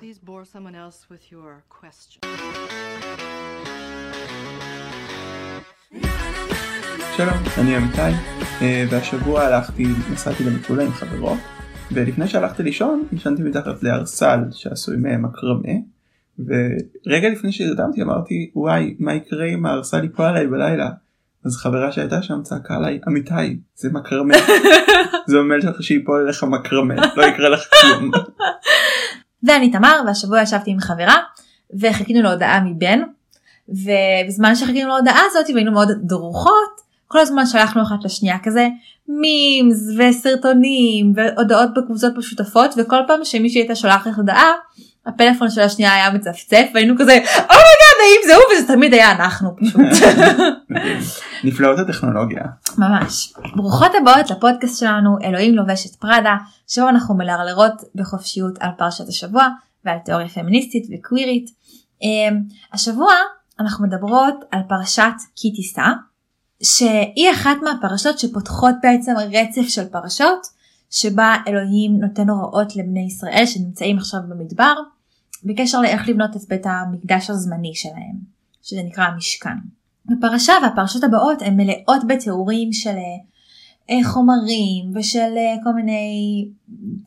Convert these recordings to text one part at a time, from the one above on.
Please bore someone else with your question. שלום, אני אמיתי, אה, והשבוע הלכתי, נסעתי למטולה עם חברות, ולפני שהלכתי לישון, ישנתי מתחת לארסל שעשוי ממקרמה, ורגע לפני שהרדמתי אמרתי, וואי, מה יקרה אם הארסל ייפול עליי בלילה? אז חברה שהייתה שם צעקה עליי, אמיתי, זה מקרמה. זה אומר לך שיפול עליך מקרמה, לא יקרה לך כלום. ואני תמר והשבוע ישבתי עם חברה וחיכינו להודעה מבן ובזמן שחיכינו להודעה הזאת והיינו מאוד דרוכות כל הזמן שלחנו אחת לשנייה כזה מימס וסרטונים והודעות בקבוצות משותפות וכל פעם שמישהי הייתה שולחת הודעה הפלאפון של השנייה היה מצפצף והיינו כזה oh my god האם זה הוא וזה תמיד היה אנחנו פשוט. נפלאות הטכנולוגיה. ממש. ברוכות הבאות לפודקאסט שלנו אלוהים לובש את פראדה שבו אנחנו מלרלרות בחופשיות על פרשת השבוע ועל תיאוריה פמיניסטית וקווירית. אמ, השבוע אנחנו מדברות על פרשת כי תישא שהיא אחת מהפרשות שפותחות בעצם רצף של פרשות שבה אלוהים נותן הוראות לבני ישראל שנמצאים עכשיו במדבר בקשר לאיך לבנות את בית המקדש הזמני שלהם שזה נקרא המשכן. הפרשה והפרשות הבאות הן מלאות בתיאורים של אה, חומרים ושל אה, כל מיני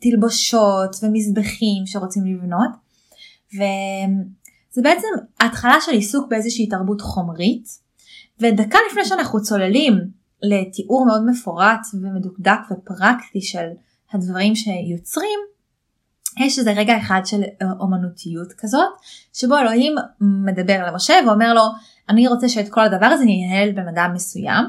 תלבושות ומזבחים שרוצים לבנות וזה בעצם התחלה של עיסוק באיזושהי תרבות חומרית ודקה לפני שאנחנו צוללים לתיאור מאוד מפורט ומדוקדק ופרקטי של הדברים שיוצרים יש איזה רגע אחד של אומנותיות כזאת שבו אלוהים מדבר למשה ואומר לו אני רוצה שאת כל הדבר הזה ינהל בן אדם מסוים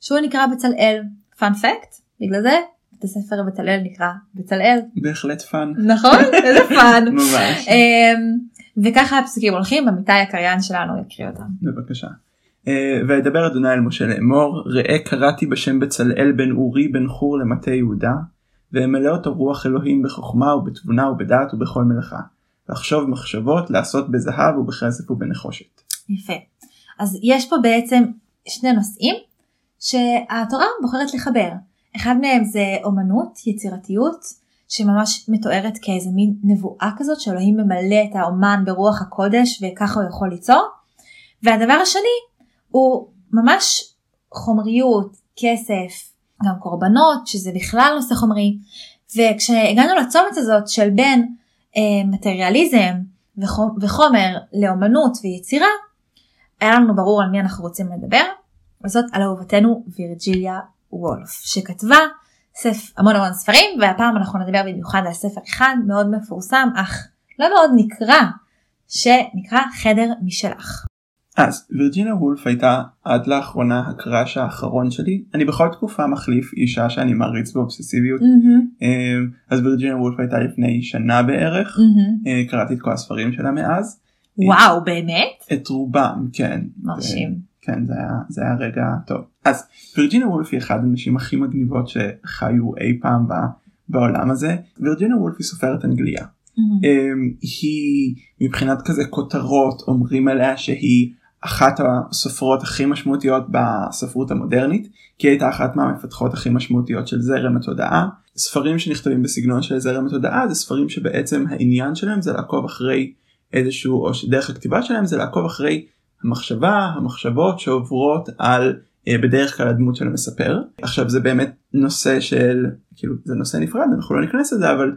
שהוא נקרא בצלאל. fun fact בגלל זה בית הספר בצלאל נקרא בצלאל. בהחלט fun נכון? איזה fun ממש. אמ, וככה הפסוקים הולכים עמיתי הקריין שלנו יקריא אותם. בבקשה. אה, וידבר אדוני אל משה לאמור ראה קראתי בשם בצלאל בן אורי בן חור למטה יהודה ואמלא אותו רוח אלוהים בחוכמה ובתבונה ובדעת ובכל מלאכה לחשוב מחשבות לעשות בזהב ובכסף ובנחושת. יפה. אז יש פה בעצם שני נושאים שהתורה בוחרת לחבר. אחד מהם זה אומנות, יצירתיות, שממש מתוארת כאיזה מין נבואה כזאת שאלוהים ממלא את האומן ברוח הקודש וככה הוא יכול ליצור. והדבר השני הוא ממש חומריות, כסף, גם קורבנות, שזה בכלל נושא חומרי. וכשהגענו לצומת הזאת של בין אה, מטריאליזם וחומר לאומנות ויצירה, היה לנו ברור על מי אנחנו רוצים לדבר, וזאת על אהובתנו וירג'יליה וולף, שכתבה ספר, המון המון ספרים, והפעם אנחנו נדבר במיוחד על ספר אחד מאוד מפורסם, אך לא מאוד נקרא, שנקרא חדר משלך. אז וירג'יניה וולף הייתה עד לאחרונה הקראש האחרון שלי אני בכל תקופה מחליף אישה שאני מעריץ באובססיביות Mm-hmm. אז וירג'יניה וולף הייתה לפני שנה בערך Mm-hmm. אה, קראתי את כל הספרים שלה מאז וואו באמת? את רובם כן מרשים. כן זה היה זה היה רגע טוב אז וירג'יניה וולף היא אחת הנשים הכי מגניבות שחיו אי פעם ב- בעולם הזה וירג'יניה וולף היא סופרת אנגליה Mm-hmm. אמ, היא מבחינת כזה כותרות אומרים עליה שהיא אחת הסופרות הכי משמעותיות בספרות המודרנית כי היא הייתה אחת מהמפתחות הכי משמעותיות של זרם התודעה. ספרים שנכתבים בסגנון של זרם התודעה זה ספרים שבעצם העניין שלהם זה לעקוב אחרי איזשהו או שדרך הכתיבה שלהם זה לעקוב אחרי המחשבה המחשבות שעוברות על אה, בדרך כלל הדמות של המספר עכשיו זה באמת נושא של כאילו זה נושא נפרד אנחנו לא ניכנס לזה אבל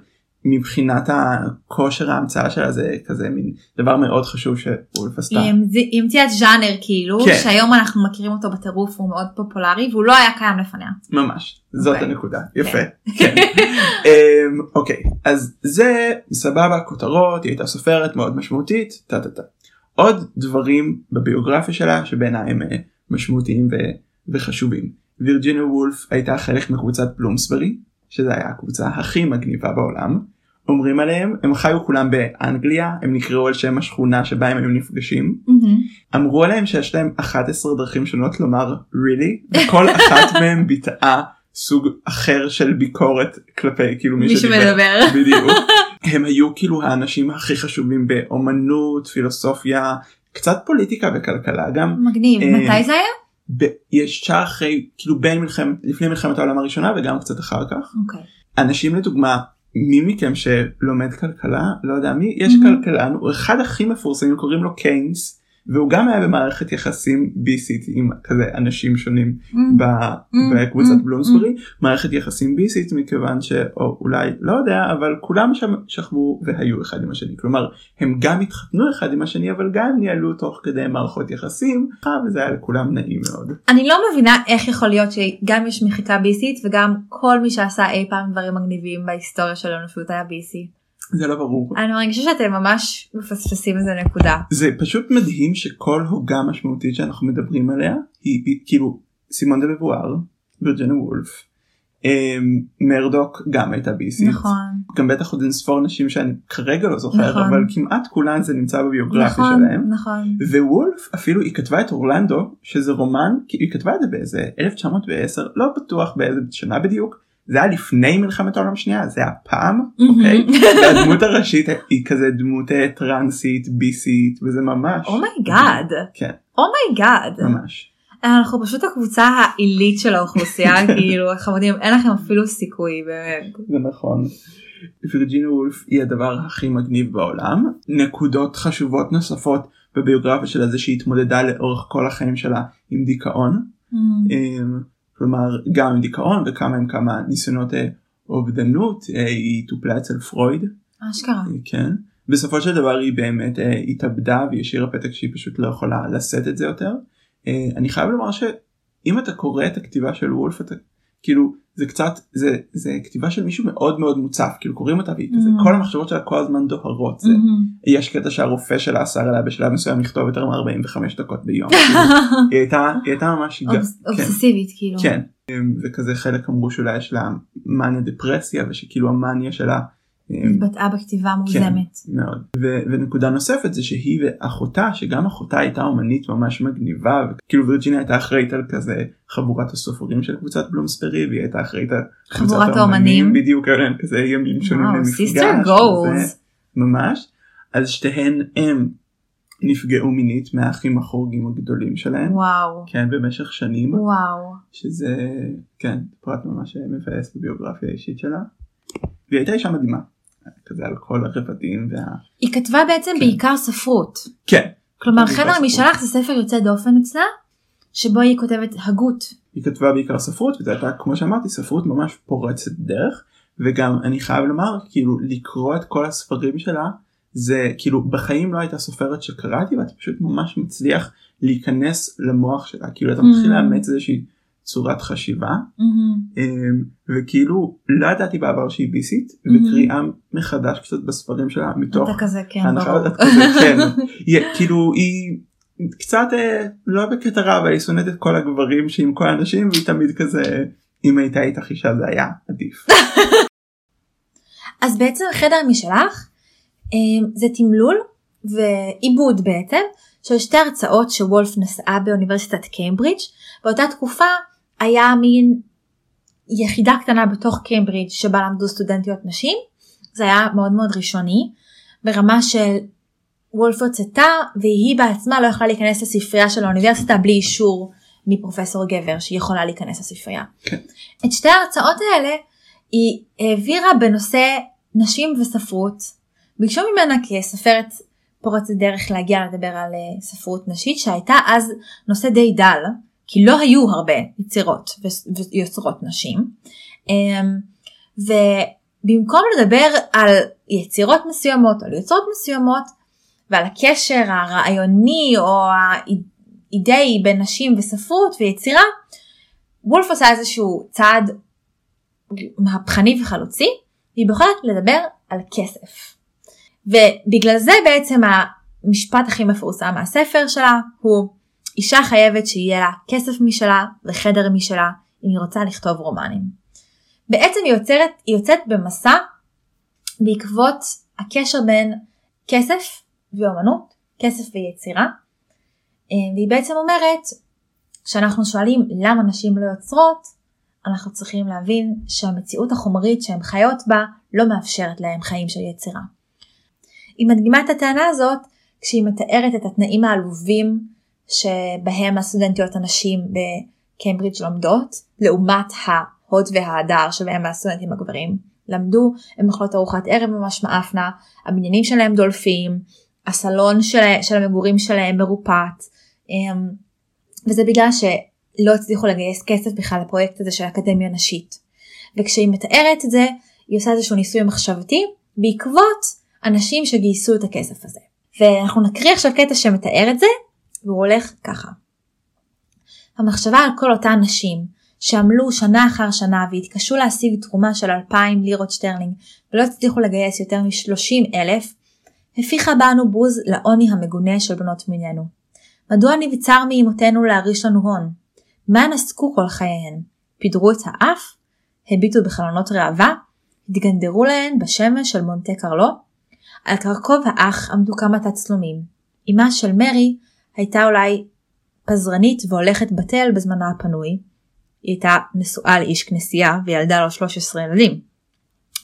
מבחינת הכושר ההמצאה שלה זה כזה מין דבר מאוד חשוב שוולף עשתה. היא המציא- היא המציאה את ז'אנר כאילו, כן. שהיום אנחנו מכירים אותו בטירוף, הוא מאוד פופולרי, והוא לא היה קיים לפניה. ממש זאת אוקיי. הנקודה יפה כן. אמ, אוקיי אז זה סבבה כותרות היא הייתה סופרת מאוד משמעותית טה טה טה. עוד דברים בביוגרפיה שלה שבעיניי הם אה, משמעותיים ו- וחשובים. וירג'יניה וולף הייתה חלק מקבוצת פלומסברי שזה היה הקבוצה הכי מגניבה בעולם. אומרים עליהם הם חיו כולם באנגליה הם נקראו על שם השכונה שבה הם היו נפגשים אמרו עליהם שיש להם 11 דרכים שונות לומר really וכל אחת מהם ביטאה סוג אחר של ביקורת כלפי כאילו מי, מי. שמדבר. בדיוק. הם היו כאילו האנשים הכי חשובים באומנות פילוסופיה קצת פוליטיקה וכלכלה גם מגניב, אה, מתי זה היה? ב- ישר אחרי כאילו בין מלחמת לפני מלחמת העולם הראשונה וגם קצת אחר כך אוקיי. אנשים לדוגמה מי מכם שלומד כלכלה לא יודע מי יש Mhm. כלכלן הוא אחד הכי מפורסמים קוראים לו קיינס והוא גם היה במערכת יחסים ביסית עם כזה אנשים שונים Mm. ב- Mm, בקבוצת mm, בלומסברי מערכת יחסים ביסית מכיוון שאו אולי לא יודע אבל כולם שם שכבו והיו אחד עם השני כלומר הם גם התחתנו אחד עם השני אבל גם ניהלו תוך כדי מערכות יחסים וזה היה לכולם נעים מאוד. אני לא מבינה איך יכול להיות שגם יש מחיקה ביסית וגם כל מי שעשה אי פעם דברים מגניבים בהיסטוריה של האנושות היה ביסי. זה לא ברור. אני מרגישה שאתם ממש מפספסים איזה נקודה. זה פשוט מדהים שכל הוגה משמעותית שאנחנו מדברים עליה היא, היא כאילו סימון דה בבואר, וירג'נה וולף, אמ, מרדוק גם הייתה ביסית, נכון. גם בטח עוד אין ספור נשים שאני כרגע לא זוכר נכון. אבל כמעט כולן זה נמצא בביוגרפיה נכון, שלהם. נכון. ווולף אפילו היא כתבה את אורלנדו שזה רומן היא כתבה את זה באיזה 1910 לא בטוח באיזה שנה בדיוק זה היה לפני מלחמת העולם השנייה זה היה פעם אוקיי והדמות הראשית היא כזה דמות אה, טרנסית ביסית וזה ממש oh my god. כן oh my god. ממש אנחנו פשוט הקבוצה העילית של האוכלוסייה כאילו חמודים אין לכם אפילו סיכוי באמת. זה נכון. וירג'ינה וולף היא הדבר הכי מגניב בעולם נקודות חשובות נוספות בביוגרפיה שלה זה שהיא התמודדה לאורך כל החיים שלה עם דיכאון כלומר גם עם דיכאון וכמה עם כמה ניסיונות אה, אובדנות אה, היא טופלה אצל פרויד אשכרה. אה, כן בסופו של דבר היא באמת התאבדה והיא השאירה פתק שהיא פשוט לא יכולה לשאת את זה יותר. אני חייב לומר שאם אתה קורא את הכתיבה של וולף אתה כאילו זה קצת זה זה כתיבה של מישהו מאוד מאוד מוצף כאילו קוראים אותה והיא כזה Mm. כל המחשבות שלה כל הזמן דוהרות זה מהמם. יש קטע שהרופא שלה אסר עליה בשלב מסוים לכתוב יותר מ-45 דקות ביום. כאילו, היא הייתה היא הייתה ממש כן. אובססיבית כאילו. כן אמ, וכזה חלק אמרו שאולי יש לה מניה דפרסיה ושכאילו המניה שלה התבטאה בכתיבה כן, מוגזמת. מאוד ו- ונקודה נוספת זה שהיא ואחותה שגם אחותה הייתה אומנית ממש מגניבה וכאילו וירג'יניה הייתה אחראית על כזה חבורת הסופרים של קבוצת בלומסברי והיא הייתה אחראית על קבוצת האומנים. בדיוק היה כזה ימים שונים למפגש sister goals. ממש אז שתיהן הם נפגעו מינית מהאחים החורגים הגדולים שלהם וואו. כן במשך שנים וואו. שזה כן פרט ממש מבאס בביוגרפיה האישית שלה. והיא הייתה אישה מדהימה כזה על כל הרבדים וה... היא כתבה בעצם כן. בעיקר ספרות. כן כלומר חדר. משלח זה ספר יוצא דופן אצלה שבו היא כותבת הגות. היא כתבה בעיקר ספרות וזו הייתה כמו שאמרתי ספרות ממש פורצת דרך וגם אני חייב לומר כאילו לקרוא את כל הספרים שלה זה כאילו בחיים לא הייתה סופרת שקראתי ואתה פשוט ממש מצליח להיכנס למוח שלה כאילו אתה מתחיל Mm. לאמץ איזושהי צורת חשיבה אמ, וכאילו לא ידעתי בעבר שהיא ביסית Mhm. וקריאה מחדש קצת בספרים שלה מתוך אתה כזה כן ברור. הזאת כזה, כן היא, כאילו היא קצת אה, לא בקטע רע אבל היא שונאת את כל הגברים שעם כל האנשים והיא תמיד כזה אם הייתה איתך אישה זה היה עדיף. אז בעצם חדר משלח אה, זה תמלול ועיבוד בעצם של שתי הרצאות שוולף נשאה באוניברסיטת קיימברידג' באותה תקופה היה מין יחידה קטנה בתוך קיימברידג' שבה למדו סטודנטיות נשים זה היה מאוד מאוד ראשוני ברמה של וולף הוצאתה והיא בעצמה לא יכלה להיכנס לספרייה של האוניברסיטה בלי אישור מפרופסור גבר שהיא יכולה להיכנס לספרייה. כן. את שתי ההרצאות האלה היא העבירה בנושא נשים וספרות. ביקשו ממנה כסופרת פורצת דרך להגיע לדבר על אה, ספרות נשית שהייתה אז נושא די דל כי לא היו הרבה יצירות ויוצרות נשים. אמ, ובמקום לדבר על יצירות מסוימות על יוצרות מסוימות ועל הקשר הרעיוני או האידאי בין נשים וספרות ויצירה וולף עושה איזשהו צעד מהפכני וחלוצי והיא בוחרת לדבר על כסף. ובגלל זה בעצם המשפט הכי מפורסם מהספר שלה הוא אישה חייבת שיהיה לה כסף משלה וחדר משלה אם היא רוצה לכתוב רומנים. בעצם היא יוצרת, היא יוצאת במסע בעקבות הקשר בין כסף ואומנות, כסף ויצירה. אה, והיא בעצם אומרת כשאנחנו שואלים למה נשים לא יוצרות, אנחנו צריכים להבין שהמציאות החומרית שהן חיות בה לא מאפשרת להם חיים של יצירה. היא מדגימה את הטענה הזאת כשהיא מתארת את התנאים העלובים שבהם הסטודנטיות הנשים בקיימברידג' לומדות, לעומת ההוד וההדר שבהם הסטודנטים הגברים למדו, הן אוכלות ארוחת ערב ממש מאפנה, הבניינים שלהם דולפים, הסלון של, של המגורים שלהם מרופט, אמ, וזה בגלל שלא הצליחו לגייס כסף בכלל לפרויקט הזה של אקדמיה נשית. וכשהיא מתארת את זה, היא עושה איזשהו ניסוי מחשבתי בעקבות אנשים שגייסו את הכסף הזה. ואנחנו נקריא עכשיו קטע שמתאר את זה, והוא הולך ככה. המחשבה על כל אותן נשים שעמלו שנה אחר שנה והתקשו להשיג תרומה של 2,000 לירות שטרלינג ולא הצליחו לגייס יותר מ-30 אלף, הפיחה בנו בוז לעוני המגונה של בנות מינינו. מדוע נבצר מאמותינו להריש לנו הון? מה נסקו כל חייהן? פידרו את האף? הביטו בחלונות ראווה? התגנדרו להן בשמש של מונטה קרלו? על קרקוב האח עמדו כמה תצלומים. אמה של מרי הייתה אולי פזרנית והולכת בתל בזמנה הפנוי. היא הייתה נשואה לאיש כנסייה וילדה לו 13 ילדים.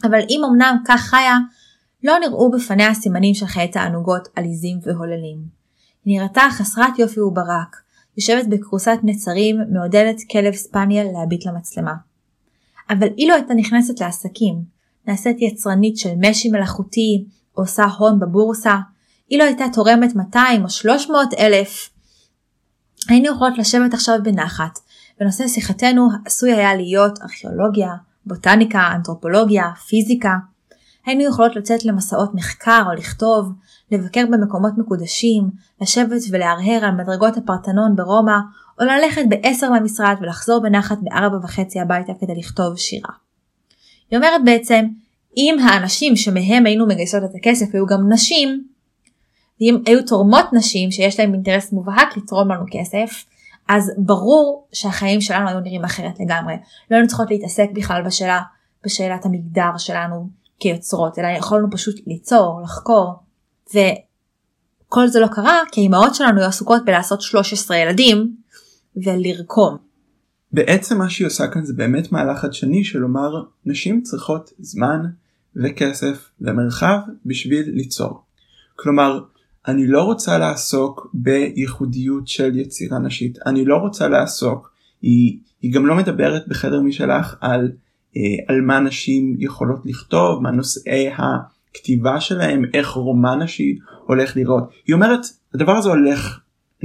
אבל אם אמנם כך חיה, לא נראו בפניה סימנים של חיי תענוגות עליזים והוללים. היא נראתה חסרת יופי וברק, יושבת בכרוסת נצרים, מעודדת כלב ספניאל להביט למצלמה. אבל אילו הייתה נכנסת לעסקים, נעשית יצרנית של משי מלאכותי, עושה הון בבורסה, אילו הייתה תורמת 200 או 300 אלף, היינו יכולות לשבת עכשיו בנחת, ונושא שיחתנו עשוי היה להיות ארכיאולוגיה, בוטניקה, אנתרופולוגיה, פיזיקה. היינו יכולות לצאת למסעות מחקר או לכתוב, לבקר במקומות מקודשים, לשבת ולהרהר על מדרגות הפרטנון ברומא, או ללכת בעשר למשרד ולחזור בנחת בארבע וחצי הביתה כדי לכתוב שירה. היא אומרת בעצם, אם האנשים שמהם היינו מגייסות את הכסף היו גם נשים, ואם היו תורמות נשים שיש להם אינטרס מובהק לתרום לנו כסף, אז ברור שהחיים שלנו היו נראים אחרת לגמרי. לא היינו צריכות להתעסק בכלל בשאלה, בשאלת המגדר שלנו כיוצרות, אלא יכולנו פשוט ליצור, לחקור, וכל זה לא קרה כי האימהות שלנו היו עסוקות בלעשות 13 ילדים ולרקום. בעצם מה שהיא עושה כאן זה באמת מהלך חדשני של לומר נשים צריכות זמן וכסף ומרחב בשביל ליצור. כלומר אני לא רוצה לעסוק בייחודיות של יצירה נשית אני לא רוצה לעסוק היא, היא גם לא מדברת בחדר משלך על, אה, על מה נשים יכולות לכתוב מה נושאי הכתיבה שלהם איך רומן נשי הולך לראות היא אומרת הדבר הזה הולך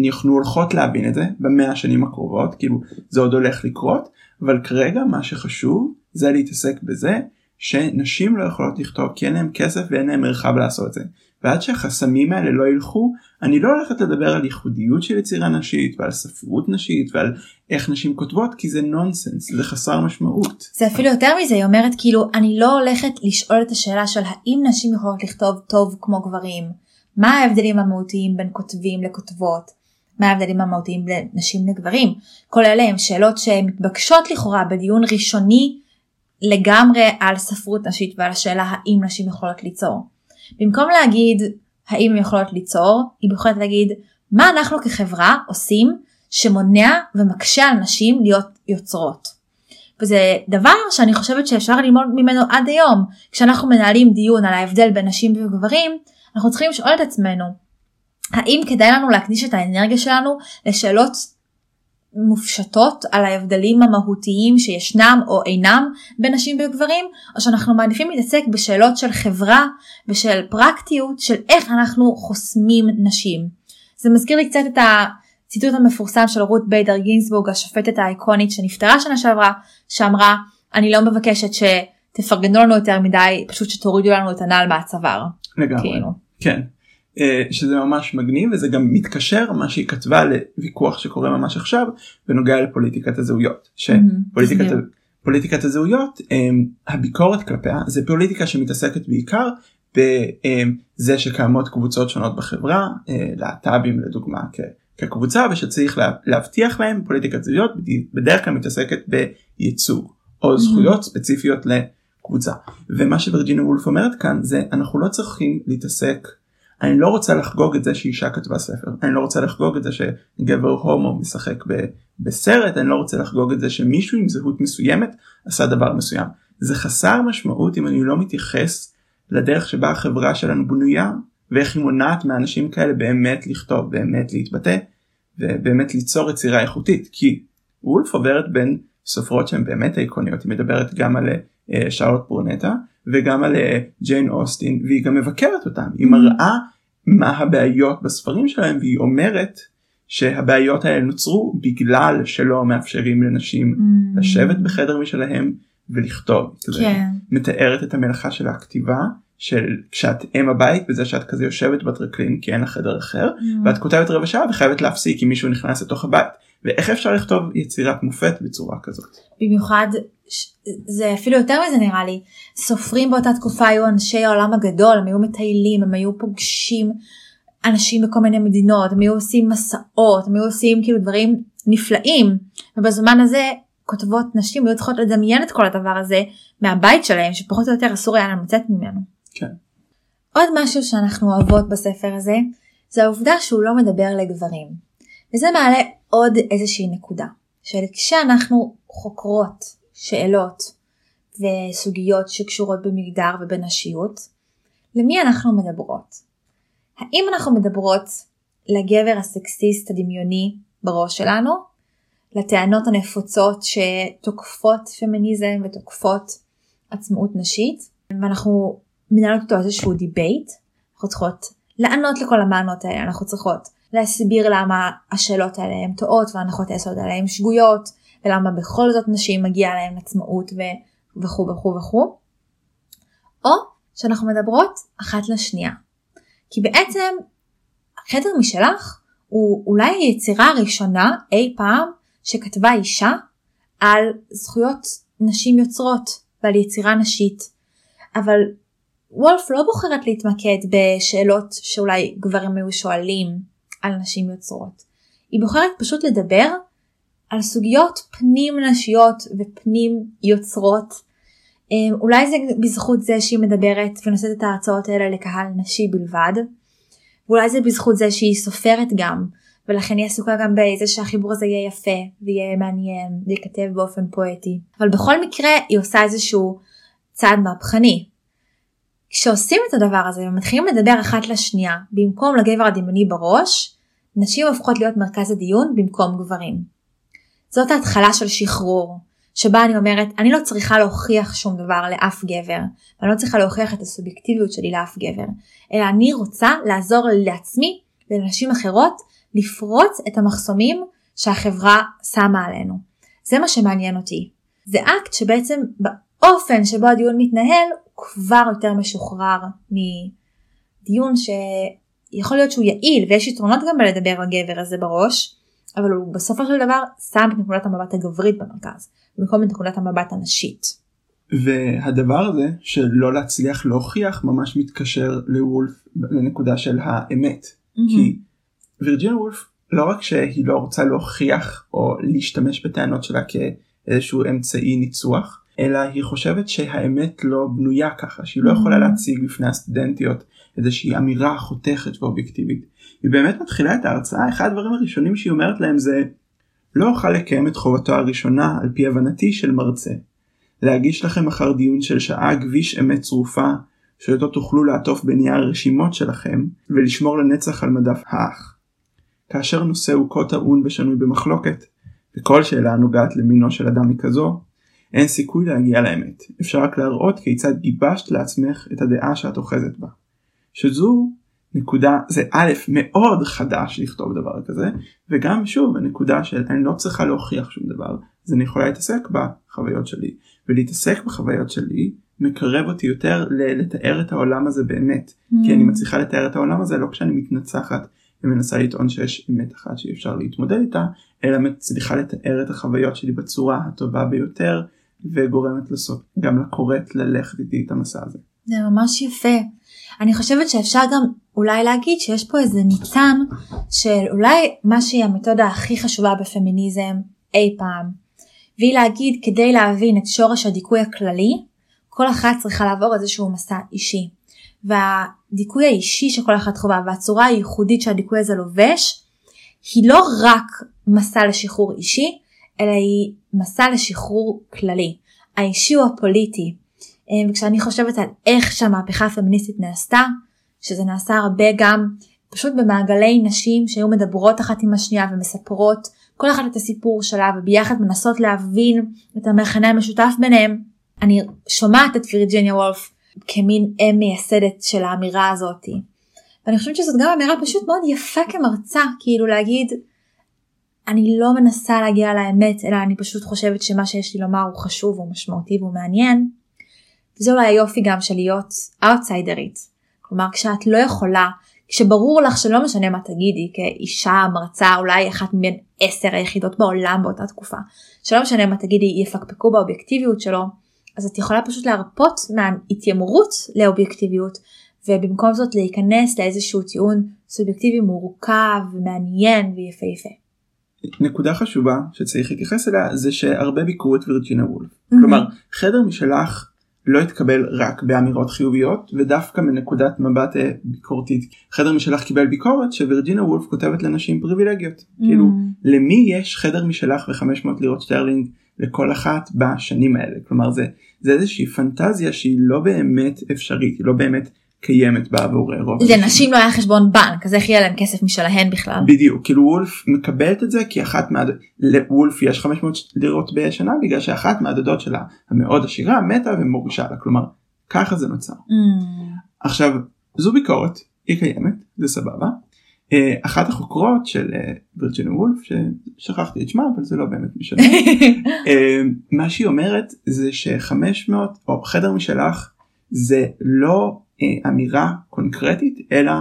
אנחנו הולכות להבין את זה במאה השנים הקרובות כאילו זה עוד הולך לקרות אבל כרגע מה שחשוב זה להתעסק בזה שנשים לא יכולות לכתוב כי אין להם כסף ואין להם מרחב לעשות את זה. ועד שהחסמים האלה לא ילכו אני לא הולכת לדבר על ייחודיות של יצירה נשית ועל ספרות נשית ועל איך נשים כותבות כי זה נונסנס זה חסר משמעות. זה אפילו יותר מזה היא אומרת כאילו אני לא הולכת לשאול את השאלה של האם נשים יכולות לכתוב טוב כמו גברים מה ההבדלים המהותיים בין כותבים לכותבות מה ההבדלים המהותיים בין נשים לגברים כל אלה הם שאלות שמתבקשות לכאורה בדיון ראשוני לגמרי על ספרות נשית ועל השאלה האם נשים יכולות ליצור. במקום להגיד האם הן יכולות ליצור, היא בוחרת להגיד מה אנחנו כחברה עושים שמונע ומקשה על נשים להיות יוצרות. וזה דבר שאני חושבת שאפשר ללמוד ממנו עד היום. כשאנחנו מנהלים דיון על ההבדל בין נשים וגברים, אנחנו צריכים לשאול את עצמנו, האם כדאי לנו להקדיש את האנרגיה שלנו לשאלות מופשטות על ההבדלים המהותיים שישנם או אינם בין נשים וגברים, או שאנחנו מעדיפים להתעסק בשאלות של חברה ושל פרקטיות של איך אנחנו חוסמים נשים. זה מזכיר לי קצת את הציטוט המפורסם של רות ביידר גינסבורג השופטת האיקונית שנפטרה שנה שעברה שאמרה אני לא מבקשת שתפרגנו לנו יותר מדי פשוט שתורידו לנו את הנעל מהצוואר. לגמרי. כאילו. כן. אה, שזה ממש מגניב וזה גם מתקשר מה שהיא כתבה לוויכוח שקורה ממש עכשיו בנוגע לפוליטיקת הזהויות שפוליטיקת. פוליטיקת הזהויות אה, הביקורת כלפיה זה פוליטיקה שמתעסקת בעיקר בזה אה, שקיימות קבוצות שונות בחברה להט"בים לדוגמה כקבוצה ושצריך להבטיח להם פוליטיקת זהויות בדרך כלל מתעסקת בייצוג או mm-hmm. זכויות ספציפיות לקבוצה ומה שווירג'ינה וולף אומרת כאן זה אנחנו לא צריכים להתעסק אני לא רוצה לחגוג את זה שאישה כתבה ספר. אני לא רוצה לחגוג את זה שגבר הומו משחק ב, בסרט. אני לא רוצה לחגוג את זה שמישהו עם זהות מסוימת עשה דבר מסוים. זה חסר משמעות אם אני לא מתייחס לדרך שבה החברה שלנו בנויה ואיך היא מונעת מאנשים כאלה באמת לכתוב באמת להתבטא ובאמת ליצור יצירה איכותית. כי וולף עוברת בין סופרות שהן באמת איקוניות היא מדברת גם על אה, שרלוט ברונטה וגם על אה, ג'יין אוסטין והיא גם מבקרת אותם היא Mm. מראה מה הבעיות בספרים שלהם והיא אומרת שהבעיות האלה נוצרו בגלל שלא מאפשרים לנשים Mm. לשבת בחדר משלהם ולכתוב. כן. מתארת את המלאכה של הכתיבה של כשאת אם הבית בזה שאת כזה יושבת בטרקלין כי אין לך חדר אחר Mm. ואת כותבת רבע שעה וחייבת להפסיק אם מישהו נכנס לתוך הבית ואיך אפשר לכתוב יצירת מופת בצורה כזאת. במיוחד זה אפילו יותר מזה נראה לי סופרים באותה תקופה היו אנשי העולם הגדול הם היו מטיילים הם היו פוגשים אנשים בכל מיני מדינות הם היו עושים מסעות הם היו עושים כאילו דברים נפלאים ובזמן הזה כותבות נשים היו צריכות לדמיין את כל הדבר הזה מהבית שלהם שפחות או יותר אסור היה להם לצאת ממנו. כן. עוד משהו שאנחנו אוהבות בספר הזה זה העובדה שהוא לא מדבר לגברים וזה מעלה עוד איזושהי נקודה של כשאנחנו חוקרות שאלות וסוגיות שקשורות במגדר ובנשיות למי אנחנו מדברות? האם אנחנו מדברות לגבר הסקסיסט הדמיוני בראש שלנו? לטענות הנפוצות שתוקפות פמיניזם ותוקפות עצמאות נשית ואנחנו מנהלות אותו איזשהו debate אנחנו צריכות לענות לכל הטענות האלה אנחנו צריכות להסביר למה השאלות האלה הן טועות והנחות היסוד האלה הן שגויות ולמה בכל זאת נשים מגיע להן עצמאות ו- וכו' וכו' וכו' או שאנחנו מדברות אחת לשנייה כי בעצם חדר משלך הוא אולי היצירה הראשונה אי פעם שכתבה אישה על זכויות נשים יוצרות ועל יצירה נשית. אבל וולף לא בוחרת להתמקד בשאלות שאולי גברים היו שואלים על נשים יוצרות. היא בוחרת פשוט לדבר על סוגיות פנים נשיות ופנים יוצרות. אמ, אולי זה בזכות זה שהיא מדברת ונושאת את ההרצאות האלה לקהל נשי בלבד. ואולי זה בזכות זה שהיא סופרת גם ולכן היא עסוקה גם בזה שהחיבור הזה יהיה יפה ויהיה מעניין וייכתב באופן פואטי אבל בכל מקרה היא עושה איזשהו צעד מהפכני. כשעושים את הדבר הזה ומתחילים לדבר אחת לשנייה במקום לגבר הדמיוני בראש נשים הופכות להיות מרכז הדיון במקום גברים. זאת ההתחלה של שחרור שבה אני אומרת אני לא צריכה להוכיח שום דבר לאף גבר ואני לא צריכה להוכיח את הסובייקטיביות שלי לאף גבר אלא אני רוצה לעזור לעצמי ולנשים אחרות לפרוץ את המחסומים שהחברה שמה עלינו. זה מה שמעניין אותי. זה אקט שבעצם באופן שבו הדיון מתנהל הוא כבר יותר משוחרר מדיון שיכול להיות שהוא יעיל ויש יתרונות גם בלדבר לגבר הזה בראש אבל הוא בסופו של דבר שם את נקודת המבט הגברית במרכז במקום את נקודת המבט הנשית. והדבר הזה של לא להצליח להוכיח ממש מתקשר לוולף לנקודה של האמת כי וירג'יניה וולף לא רק שהיא לא רוצה להוכיח או להשתמש בטענות שלה כאיזשהו אמצעי ניצוח אלא היא חושבת שהאמת לא בנויה ככה שהיא לא יכולה להציג בפני הסטודנטיות איזושהי אמירה חותכת ואובייקטיבית. היא באמת מתחילה את ההרצאה אחד הדברים הראשונים שהיא אומרת להם זה לא אוכל לקיים את חובתו הראשונה על פי הבנתי של מרצה. להגיש לכם אחר דיון של שעה כביש אמת צרופה שאותו תוכלו לעטוף בנייר רשימות שלכם ולשמור לנצח על מדף האח. כאשר נושא הוא כה טעון ושנוי במחלוקת, וכל שאלה הנוגעת למינו של אדם היא כזו, אין סיכוי להגיע לאמת, אפשר רק להראות כיצד גיבשת לעצמך את הדעה שאת אוחזת בה. שזו נקודה, זה א' מאוד חדש לכתוב דבר כזה, וגם שוב הנקודה של אני לא צריכה להוכיח שום דבר, אז אני יכולה להתעסק בחוויות שלי, ולהתעסק בחוויות שלי מקרב אותי יותר לתאר את העולם הזה באמת, כי אני מצליחה לתאר את העולם הזה לא כשאני מתנצחת ומנסה לטעון שיש אמת אחת שאי אפשר להתמודד איתה, אלא מצליחה לתאר את החוויות שלי בצורה הטובה ביותר, וגורמת לסוף גם לקוראת ללכת איתי את המסע הזה. זה ממש יפה. אני חושבת שאפשר גם אולי להגיד שיש פה איזה ניצן של אולי מה שהיא המתודה הכי חשובה בפמיניזם אי פעם. והיא להגיד כדי להבין את שורש הדיכוי הכללי, כל אחת צריכה לעבור איזשהו מסע אישי. והדיכוי האישי שכל אחת חובה והצורה הייחודית שהדיכוי הזה לובש, היא לא רק מסע לשחרור אישי, אלא היא מסע לשחרור כללי. האישי הוא הפוליטי. אה, וכשאני חושבת על איך שהמהפכה הפמיניסטית נעשתה, שזה נעשה הרבה גם פשוט במעגלי נשים שהיו מדברות אחת עם השנייה ומספרות כל אחת את הסיפור שלה וביחד מנסות להבין את המכנה המשותף ביניהם. אני שומעת את וירג'יניה וולף כמין אם מייסדת של האמירה הזאתי. ואני חושבת שזאת גם אמירה פשוט מאוד יפה כמרצה כאילו להגיד אני לא מנסה להגיע לאמת אלא אני פשוט חושבת שמה שיש לי לומר הוא חשוב הוא משמעותי והוא מעניין. וזה אולי היופי גם של להיות אאוטסיידרית. כלומר כשאת לא יכולה כשברור לך שלא משנה מה תגידי כאישה מרצה אולי אחת מבין עשר היחידות בעולם באותה תקופה שלא משנה מה תגידי יפקפקו באובייקטיביות שלו אז את יכולה פשוט להרפות מההתיימרות לאובייקטיביות ובמקום זאת להיכנס לאיזשהו טיעון סובייקטיבי מורכב ומעניין ויפהפה. נקודה חשובה שצריך להתייחס אליה זה שהרבה ביקרו את וירג'ינה וולף. Mm-hmm. כלומר חדר משלך לא התקבל רק באמירות חיוביות ודווקא מנקודת מבט אה, ביקורתית. חדר משלך קיבל ביקורת שווירג'ינה וולף כותבת לנשים פריבילגיות. Mm. כאילו למי יש חדר משלך ו-500 לירות שטרלינג לכל אחת בשנים האלה. כלומר זה, זה איזושהי פנטזיה שהיא לא באמת אפשרית, היא לא באמת קיימת בעבור רוב. לנשים לא היה חשבון בנק אז איך יהיה להם כסף משלהן בכלל. בדיוק כאילו וולף מקבלת את זה כי אחת מה... לוולף יש 500 לירות בשנה בגלל שאחת מהדודות שלה המאוד עשירה מתה ומורישה לה כלומר ככה זה נוצר. Mm. עכשיו זו ביקורת היא קיימת זה סבבה. אה, אחת החוקרות של אה, וירג'ינה וולף ששכחתי את שמה אבל זה לא באמת משנה אה, מה שהיא אומרת זה ש500 או חדר משלך זה לא אמירה קונקרטית אלא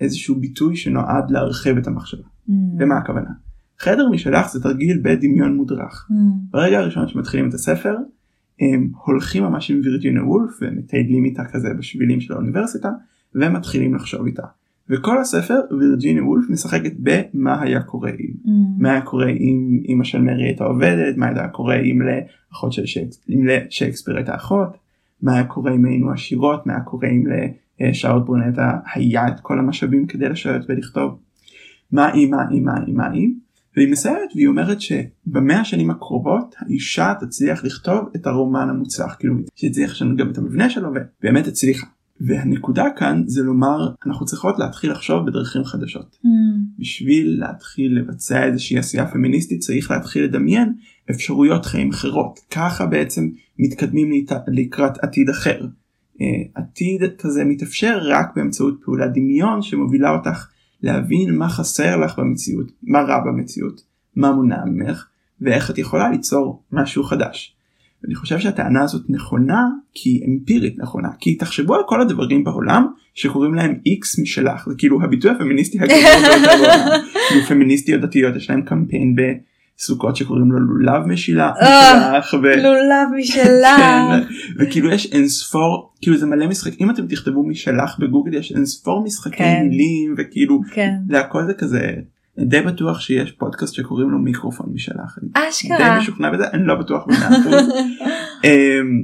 איזשהו ביטוי שנועד להרחיב את המחשבה. Mm. למה הכוונה? חדר משלך זה תרגיל בדמיון מודרך. Mm. ברגע הראשון שמתחילים את הספר הם הולכים ממש עם וירג'ינה וולף ומטיילים איתה כזה בשבילים של האוניברסיטה ומתחילים לחשוב איתה. וכל הספר וירג'ינה וולף משחקת במה היה קורה אם. Mm. מה היה קורה אם אמא של מרי הייתה עובדת, מה היה קורה אם לאחות של שייקספיר הייתה אחות. מה היה קורה אם היינו עשירות, מה היה קורה אם לשאול ברונטה היה את כל המשאבים כדי לשבת ולכתוב. מה אם, מה אם, מה אם, מה אם. והיא מסיימת והיא אומרת שבמאה השנים הקרובות האישה תצליח לכתוב את הרומן המוצלח כאילו שהצליח לשנות גם את המבנה שלו ובאמת הצליחה. והנקודה כאן זה לומר אנחנו צריכות להתחיל לחשוב בדרכים חדשות. Mm. בשביל להתחיל לבצע איזושהי עשייה פמיניסטית צריך להתחיל לדמיין אפשרויות חיים אחרות ככה בעצם מתקדמים לקראת עתיד אחר. אה, עתיד כזה מתאפשר רק באמצעות פעולת דמיון שמובילה אותך להבין מה חסר לך במציאות מה רע במציאות מה מונע ממך ואיך את יכולה ליצור משהו חדש. אני חושב שהטענה הזאת נכונה כי היא אמפירית נכונה כי תחשבו על כל הדברים בעולם שקוראים להם איקס משלך זה כאילו הביטוי הפמיניסטי הגדול בעולם. כאילו פמיניסטיות דתיות יש להם קמפיין בסוכות שקוראים לו לולב משילה. אה, לולב משלך. כן, וכאילו יש אין ספור כאילו זה מלא משחק אם אתם תכתבו משלך בגוגל יש אין ספור משחקי כן. מילים וכאילו כן. זה הכל זה כזה די בטוח שיש פודקאסט שקוראים לו מיקרופון משלך. אשכרה. די משוכנע בזה אני לא בטוח במאה אחוז. אמ,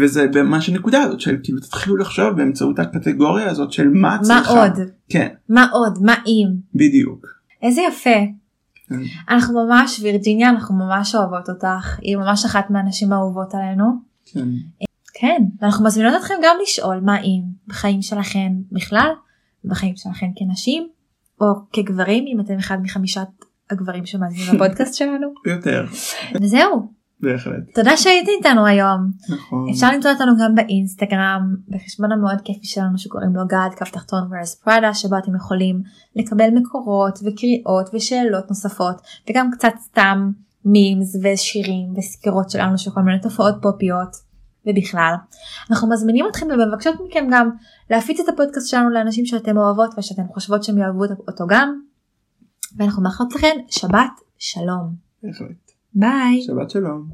וזה ממש הנקודה הזאת של כאילו תתחילו לחשוב באמצעות הקטגוריה הזאת של מה צריכה. מה עוד? כן. מה עוד? מה אם? בדיוק. איזה יפה. כן. אנחנו ממש וירג'יניה אנחנו ממש אוהבות אותך היא ממש אחת מהנשים האהובות עלינו. כן. כן אנחנו מזמינות אתכם גם לשאול מה אם בחיים שלכם בכלל בחיים שלכם כנשים או כגברים אם אתם אחד מחמישת הגברים שמאזינים לפודקאסט שלנו. יותר. וזהו. בהחלט. תודה שהיית איתנו היום. נכון. אפשר למצוא אותנו גם באינסטגרם בחשבון המאוד כיפי שלנו שקוראים לו גד כף תחתון ורס פראדה שבו אתם יכולים לקבל מקורות וקריאות ושאלות נוספות וגם קצת סתם מימס ושירים וסקירות שלנו של כל מיני תופעות פופיות ובכלל. אנחנו מזמינים אתכם ומבקשות מכם גם להפיץ את הפודקאסט שלנו לאנשים שאתם אוהבות ושאתם חושבות שהם יאהבו אותו גם. ואנחנו מאחלות לכם שבת שלום. בהחלט. ביי. שבת שלום.